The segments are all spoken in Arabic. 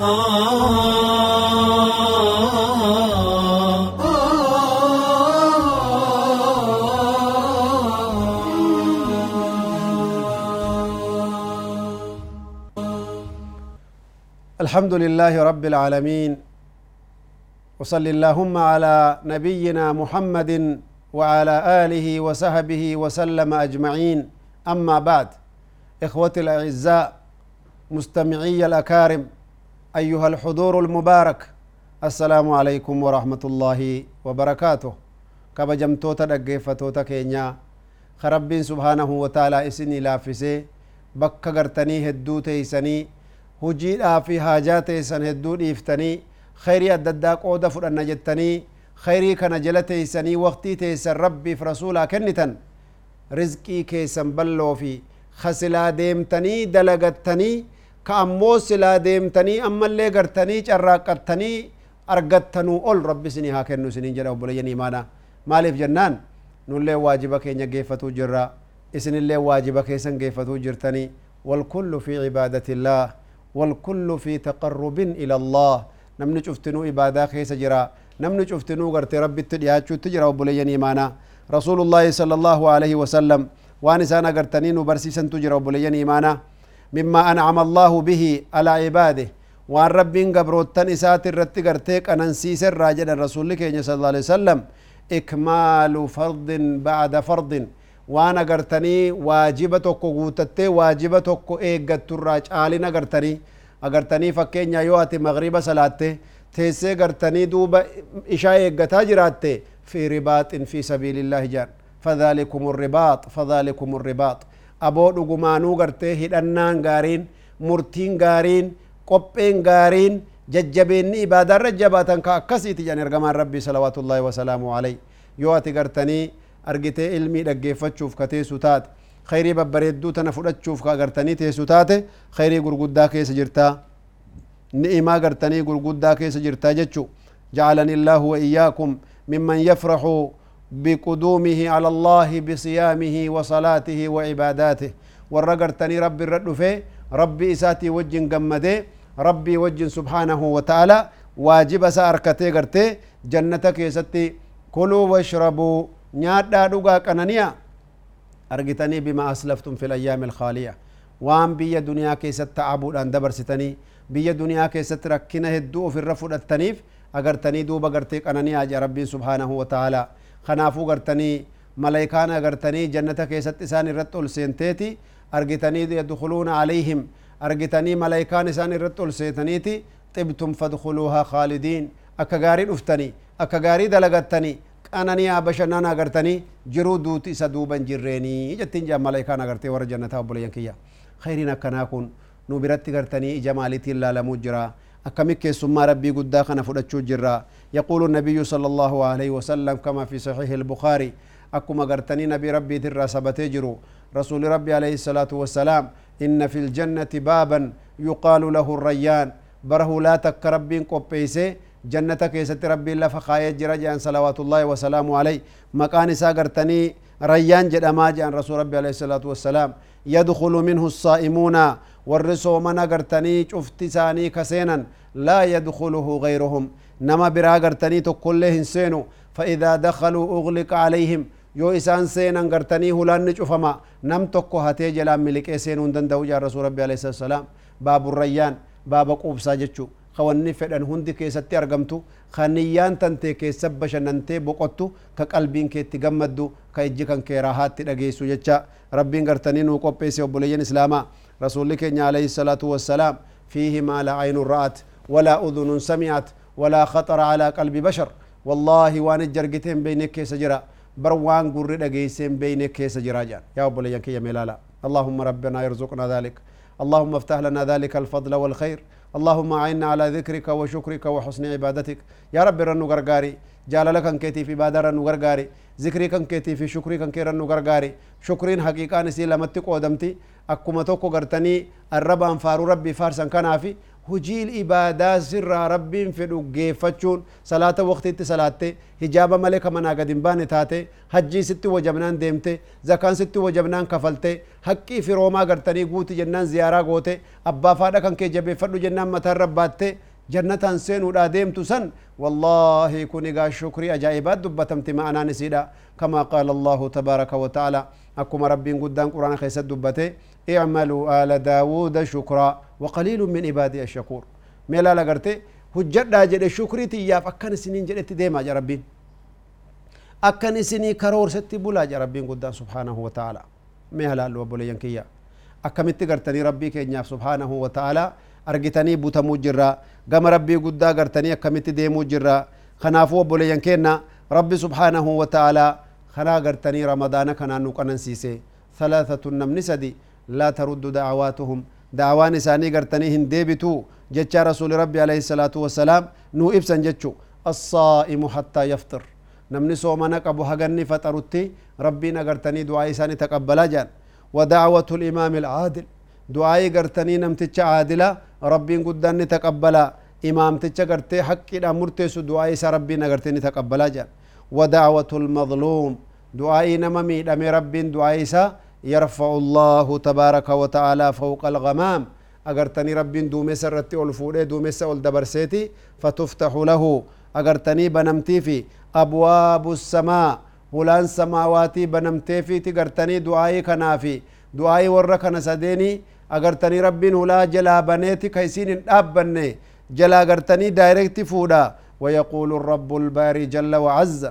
الحمد لله رب العالمين وصل اللهم على نبينا محمد وعلى آله وصحبه وسلم أجمعين. أما بعد إخوتي الأعزاء مستمعي الأكارم أيها الحضور المبارك. السلام عليكم ورحمة الله وبركاته. كما جمتوتا دقيفة توتا كينيا خرب سبحانه وتعالى إسني لافسي. بك قرتني هدو تيسني. هجيدا في حاجات سن هدو ديفتني. خيري الدداك أودا فرن نجتني خيري كان جلتي سني وقتي تيسن ربي فرسولا كنتن. رزقي كيسن بلو في خسلا ديمتني دلقتني. Ka ammoo silaa deemtanii ammallee gartanii carraaqqattanii argattanuu ol rabbi isinii haa kennu isiniin jedha obboleeyyan imaanaa maaliif jennaan nullee waajiba keenya geeffatuu jirra isinillee waajiba keessan geeffatuu jirtanii والكل في عبادة الله والكل في تقرب إلى الله نمن شفتنو إبادة خيس جرا نمن شفتنو غرتي ربي تدياتشو تجرا وبليين إيمانا رسول الله صلى الله عليه وسلم وان سانا غرتنين وبرسيسا تجرا وبليين إيمانا مما أنعم الله به على عباده. وأن رب قبروتا نسات الرتي قرتيك أن انسيس الراجل الرسول لك صلى الله عليه وسلم. إكمال فرض بعد فرض وأنا قرتني واجبتك قوتت واجبتك إيقت الراج آلنا قرتني. أقرتني فكين يواتي مغرب سلاتي. تيسي قرتني دوب إشاء إيقتا جراتي في رباط في سبيل الله جان فذلكم الرباط فذلكم الرباط. Aboo dhugumaanuu gartee hidhannaan gaariin murtiin gaariin qopheen gaariin jajjabeenni ibaadarra jabaatan ka akkasiiti jedhan ergamaan rabbii salawaatullaahi wasalaamu alay yoo ati gartanii argitee ilmii dhaggeeffachuuf ka teessu taate khayrii babbareedduu tana fudhachuuf ka agartanii teessu taate khayrii gurguddaa keessa jirtaa ni'imaa gartanii gurguddaa keessa jirtaa jechu جعلني الله وإياكم ممن يفرح بقدومه على الله بصيامه وصلاته وعباداته. والرقرتني ربي الرد في ربي إساتي وجه قمدة ربي وجه سبحانه وتعالى. واجب ساركتي قرتي جنتك يستي كلوا واشربوا. نياد دادوغا كنانيا. أرقتني بما أسلفتم في الأيام الخالية. وان بي دنيا كي ستعبوا لأن دبر ستني بي دنيا كي ستركنه الدوء في الرفض التنيف. أقرتني دوب أقرتي كنانيا ربي سبحانه وتعالى. Kanaafuu gartanii malaayikaan agartanii jannata keessatti isaan irratti ol seenteeti argitanii yadkhuluuna alayhim argitanii malaayikaan isaan irratti ol seetaniiti xibtum fadkhuluuhaa khaalidiin akka gaarii dhuftanii akka gaarii dalagattanii qananiyaa bashannana agartanii jiruu duuti isa duuban jirreenii jettiin jaan malaayikaan agartee warra jannataa obboleeyyan kiyya khayriin akkanaa kun nu biratti gartanii ija maaliitiin laalamuu jira akkami keessummaa rabbii guddaa kana fudhachuu jirra yaquulu nabiyyu sala allahu alayhi wasallam kama fi saxiihi البخاري akkuma gartanii nabii rabbiitirraa sabatee jiru rasuuli rabbi alayhi الصلاة والسلام إن في الجنة بابا يقال له الريان. بره لا تك ربين قبيسه جنة كيست ربي لف خاية جرى جان صلوات الله وسلامه عليه. مكان ساقرتني ريان جد أما رسول ربي عليه الصلاة والسلام. يدخل منه الصائمون والرسو من قرتني شفت ساني كسينا لا يدخله غيرهم نما برا قرتني تقول سينو فإذا دخلوا أغلق عليهم سينا قرتني هلان نشوفما نم تكو هاتي جلال ملك سينو دندو جان رسول ربي عليه الصلاة والسلام باب الريان باب قوبسا جتشو kawanni fedhan hundi keessatti argamtu ka niyyaan tantee keessa bashannantee boqottu ka qalbiin keetti gammaddu ka ijji kan kee raahaatti dhageessu jecha rabbiin gartanii nuu qopheesse obboleeyyan islaamaa رسول عليه الصلاة والسلام فيه ما لا عين رأت ولا أذن سمعت ولا خطر على قلب بشر. والله وان الجرقتين بينك سجرا بروان قرد قيسين بينك سجرا يا أبو ليانك يا ميلالا اللهم ربنا يرزقنا ذلك. اللهم افتح لنا ذلك الفضل والخير. اللهم أعنا على ذكرك وشكرك وحسن عبادتك. يا رب رنو غرغاري. جالالك كيتي في بادر رنو غرغاري. ذكري كان كيتي في شكري كان كي رنو غرغاري. شكرين حقيقة نسي لمتك ودمتي أكما توكو غرتني. الرب أنفارو ربي فارسا كان في hujii ibaadaa sirraa rabbiin fedhu geeffachuun salaata waqtiitti salaatte hijaaba malee ka manaa gad hin baane taate hajjii sitti wajabnaan deemte zakaan sitti wajabnaan kafalte haqqii firoomaa gartanii guuti jennaan ziyaaraa goote abbaa faadha kan kee jabeeffadhu jennaan mataarra seenuudhaa deemtu san wallaahi kun egaa shukrii ajaa'ibaat dubbatamti ma'anaan isiidha kamaa qaala allahu tabaaraka wa ta'ala akkuma rabbiin guddaan quraana keessatti dubbate i'maluu aala daawuuda shukraa وقليل من عبادي الشكور ميلا لغرتي هجدا جدي شكري تياف أكن سنين جدي ديما يا ربي أكن سني كرور ستي بولا يا ربي قدام سبحانه وتعالى ميلا لو بولا ينكيا أكمت غرتني ربي كينياف سبحانه وتعالى أرجتني بوتمو جرا قام ربي قدا غرتني أكمت ديمو جرا خنافو بولا ينكينا ربي سبحانه وتعالى خنا غرتني رمضان كنا نقنن سيسي ثلاثة نمنسدي لا ترد دعواتهم daawaan isaanii gartanii hin deebitu jecha rasuuli rabbi alayhi salaatu wasalaam nuu ibsan jechu assaa'imu hattaa yaftir namni soomana qabu haganni faxarutti rabbiin agartanii du'aa isaanii taqabbalaa jedhan ودعوة الإمام العادل دعاء قرتني نمتش عادلة ربي قداني تقبلا إمام تش قرتي حقي مرتس دعاء ربي نقرتني تقبلا جان ودعوة المظلوم دعاء نممي دمي ربي دعاء يرفع الله تبارك وتعالى فوق الغمام أجرتني رب دومس الرتي والفودة دومس والدبرسيتي فتفتح له أجرتني بنمتي في أبواب السماء ولان سماواتي بنمتي في تجرتني دعائي كنافي دعائي وركنا سديني أجرتني رب ولا جلا بنيتي كيسين أبني جلا أجرتني دايركتي فودا ويقول الرب الباري جل وعز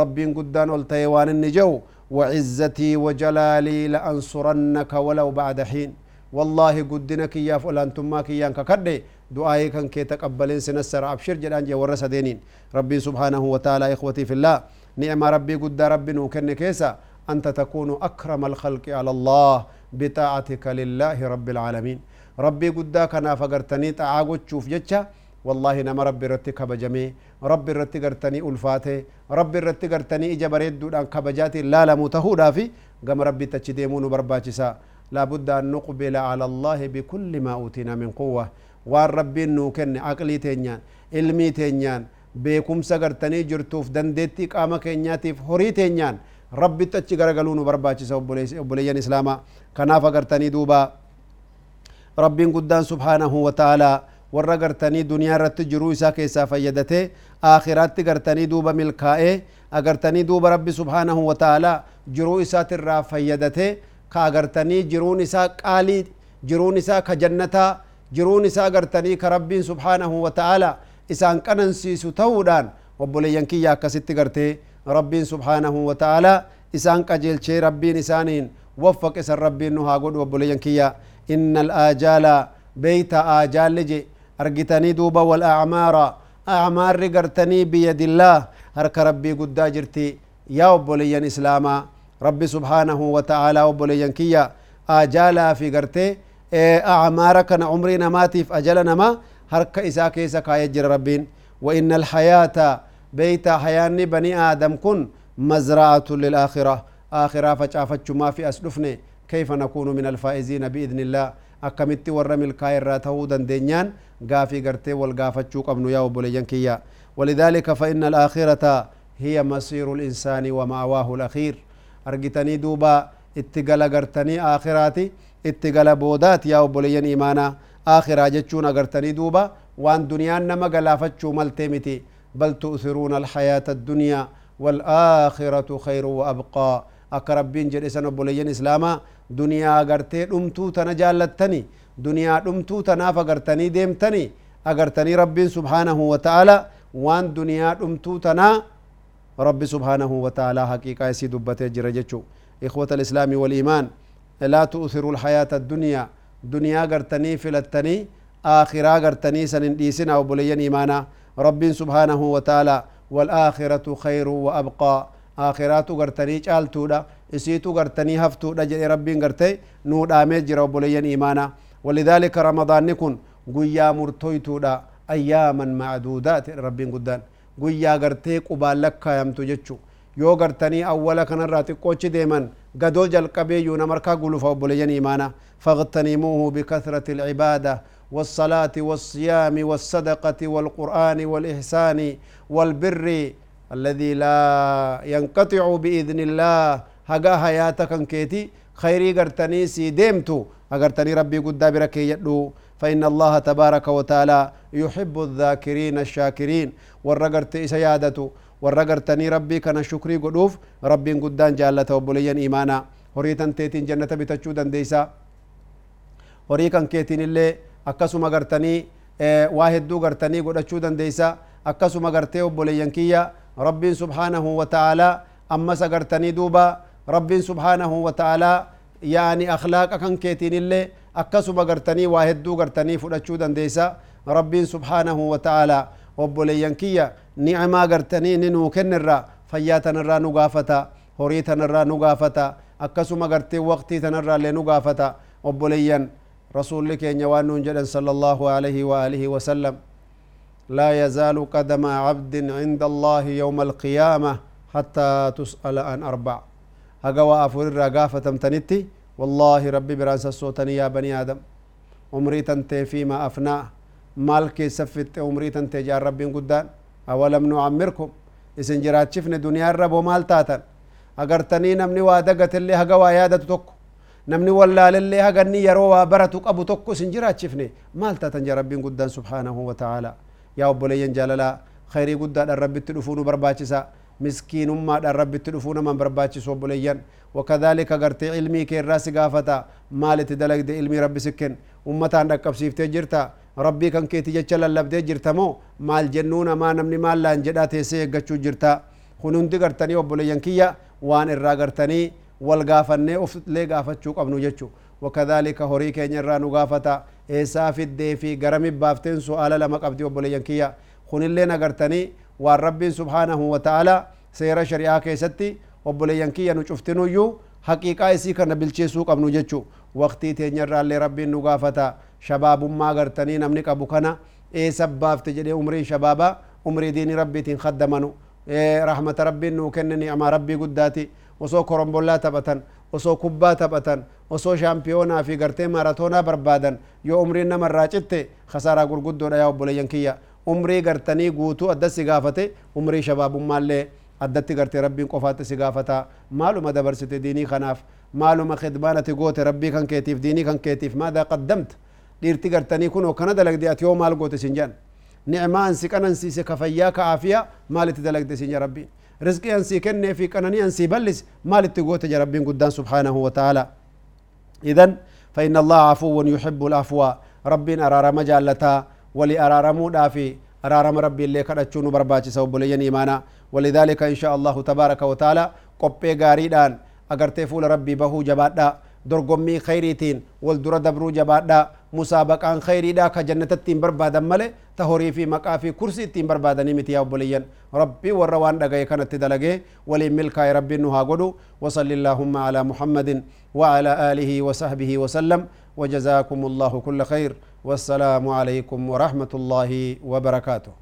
رب قدان والتيوان النجو وعزتي وجلالي لأنصرنك ولو بعد حين والله قدنك يا فلان تما كيان ككدي دعائي كان كي تقبلين سنسر أبشر جلان جي ورس دينين ربي سبحانه وتعالى إخوتي في الله نعم ربي قد ربي نوكن كيسا أنت تكون أكرم الخلق على الله بطاعتك لله رب العالمين. ربي قد كان فقرتني تعاقو تشوف جتشا. والله نما ربي رتي كبجمي. ربي رتي قرتني ألفاته ربي رتي قرتني إجا بريد دودان كبجاتي. لا لا متهودا في. قام ربي تشديمون برباچسا لابد أن نقبل على الله بكل ما أوتينا من قوة. وان نوكن عقلي تنيان علمي تنيان beekumsa gartanii jirtuuf dandeettii qaama keenyaatiif horii teenyaan rabbitti achi garagaluun nu barbaachisa obboleeyyan islaamaa kanaaf agartanii duuba rabbiin guddaan subhaanahu wa ta'aalaa warra gartanii duniyaa irratti jiruu isaa keessaa fayyadatee aakhiraatti gartanii duuba milkaa'ee agartanii duuba rabbi subhaanahu wa ta'aalaa jiruu isaatirraa fayyadatee ka agartanii jiruun isaa qaalii jiruun isaa ka jannataa jiruun isaa gartanii ka rabbiin subhaanahu wa ta'aalaa isaan qanansiisu ta'uudhaan obboleeyyan kiyya akkasitti gartee isaan qajeelchee rabbiin isaaniin waffaqe san rabbiin nu haa godhu obboleeyyan kiyya inna alaajaala beeyta aajaalle je argitanii duuba wal acmaara acmaarri gartanii biyadillaah harka rabbii guddaa jirti yaa obboleeyyan islaamaa rabbi subhaanahu wa ta'aalaa obboleeyyan kiyya aajaalaa fi gartee acmaara kana umrii namaatiif ajala namaa harka isaa keessa kaayee jira rabbiin وإن الحياة بيت حياني بني آدم كن مزرعة للآخرة. آخرة فجافت ما في أسلفني كيف نكون من الفائزين بإذن الله؟ أكمت ورم الكاير راته دندنيان غافي غرتي والغافتشو قبنو يا وبليان كيا. ولذلك فإن الآخرة هي مصير الإنسان ومأواه الأخير. أرجتني دوبا اتقل غرتني آخراتي اتقل بودات يا وبليان إيمانا. آخرة جتشون أغرتني دوبا وان دنيا نما غلافتشو ملتمتي. بل تؤثرون الحياة الدنيا والآخرة خير وأبقى. أكربين جل إسان بوليين إسلاما دنيا أغرتي دمتو تنجالتني دنيا دمتو تناف أغرتني ديمتني. أغرتني ربين سبحانه وتعالى وان دنيا دمتو تنا رب سبحانه وتعالى. حقيقة يسي دبته جرجتشو إخوة الإسلام والإيمان لا تؤثروا الحياة الدنيا. دنيا غرتني فلتني آخرة غرتني سنن ديسنا وبليين إيمانا. رب سبحانه وتعالى والآخرة خير وأبقى. آخرات غرتني چالتودا إسيتو غرتني هفتودا جي رب غرتي نود آمي جرى وبليين إيمانا. ولذلك رمضان نكون قويا مرتويتودا أياما معدودات رب قدان قويا غرتي قبال لك يمتو جتشو. yoo gartanii awwala kanarraa xiqqoochi deeman gadoo jalqabee yuu namarkaa gulufa obboleeyyan imaana fagtanimuuhu bikathrati alcibaada والصلاة والصيام والصدقة والقرآن والإحسان والبر الذي لا ينقطع بإذن الله. هقا حياتك كيتي خيري قرتني سي ديمتو أقرتني ربي قد برك يدو. فإن الله تبارك وتعالى يحب الذاكرين الشاكرين. والرقرت سيادته والرقرتني ربي كان شكري قدوف. ربي قدان جالته وبليا إيمانا. هريتن تيتين جنة بتشو دنديسا. هريكن كيتين اللي أكسو مقرتني واحد دو قرتني قدشو دنديسا أكسو مقرتي وبليا كيا ربي سبحانه وتعالى أما سقرتني دوبا ربي سبحانه وتعالى يعني أخلاق كان كيتين اللي akkasuma gartanii waa hedduu gartanii fudhachuu dandeeysa rabbiin subhaanahu wa ta'aalaa obboleeyyan kiyya ni'amaa gartanii ni nuu kennirraa fayyaa tanarraa nu gaafata horii tanarraa nu gaafata akkasuma gartee waqtii tanarraa illee nu gaafata obboleeyyan keenya waan nuun jedhan sala allahu alayhi wa alihi wasallam لا يزال قدم عبد عند الله يوم القيامة حتى تسأل عن أربع. هقوا أفور الرقافة تمتنتي والله ربي بران سسوتني يا بني آدم. عمري تنتي فيما أفنى. مال كي سفت عمري تنتي جار ربي قدان. أولم نعمركم؟ إسن جرات شفن دنيا الرب ومال تاتن أغرتني نمني وأدقت اللي هقا ويادة تكو. نمني ولا للي هقني يروا برتك أبو تكو إسن جرات شفني مال تاتن جار ربي قدان سبحانه وتعالى يا أبو لين جاللا خيري قدان الرب تلفون برباچسا miskiinummaadhaan rabbitti dhufuu naman barbaachisu obboleeyyan wakadhalika gartee ilmii kee irraa si gaafata maalitti dalagde ilmii rabbi sikken ummataan dhaqqabsiiftee jirta rabbii kan keeti jecha lallabdee jirta moo maal jennuu namaa namni maal laan jedhaa teessee eeggachuu jirta kun hundi gartanii obboleeyyan kiyya gartanii wal gaafannee ofillee gaafachuu qabnu jechu wakadhalika horii keenya irraa nu gaafata eessaa fiddee fi garami baafteen su'aala lama qabdi obboleeyyan kiyya kunillee nagartanii waan rabbiin subhaanahu wa ta'ala seera shari'aa keessatti obboleeyyan kiyya nu cuftinuyyuu haqiiqaa isii kana bilcheessuu qabnu jechuu waqtii teenyarraallee rabbiin nu gaafata shabaabummaa gartanii namni qabu kana eessa baafte jedhee umrii shabaabaa umrii diini rabbiitiin kaddamanu rahmata rabbiin nuu kenne ni'amaa rabbii guddaati وسو كرومبولا تبتن وسو كوبا تبتن وسو شامبيونا في غرتي ماراثونا بربادن. يو عمرنا مراچت خسارة غورغودو دا يو بولينكيا عمري غرتني غوتو ادسي غافته عمري شباب مالي أدتي غرتي ربي قفات سي غافتا مالو مدبرست ديني خناف مالو مخدبانه غوت ربي كان كيتيف ديني كان كيتيف. ماذا قدمت؟ ديرتي غرتني كونو كن دلك ديات يو مال غوت سنجان. نعمان سي كنن سي كفيا كافيا مالتي دلك دي ربي. Ansii kennee fi qananii ansii ballis maalitti goote ja rabbiin guddaan subhaanahu wa ta'ala idan فإن الله عفو يحب العفو. ربنا أرارم جالتا ولأرارمودا في أرارم ربي اللي كدتشون برباچي سو بلين إيمانا ولذلك إن شاء الله تبارك وتعالى قبي غاريدان أغرتي فول ربي بهو جبادا dorgommii khayriitiin wal dura dabruu jabaadha musaabaqaan khayriidha ka jannatatti hin barbaadan male ta horii fi maqaa fi kursi ittiin barbaadanii miti yaa obboleeyyan rabbii warra waan dhagaye kanatti dalagee waliin milkaa'e rabbiin nu haa godhu وصل اللهم على محمد وعلى آله وصحبه وسلم وجزاكم الله كل خير والسلام عليكم ورحمة الله وبركاته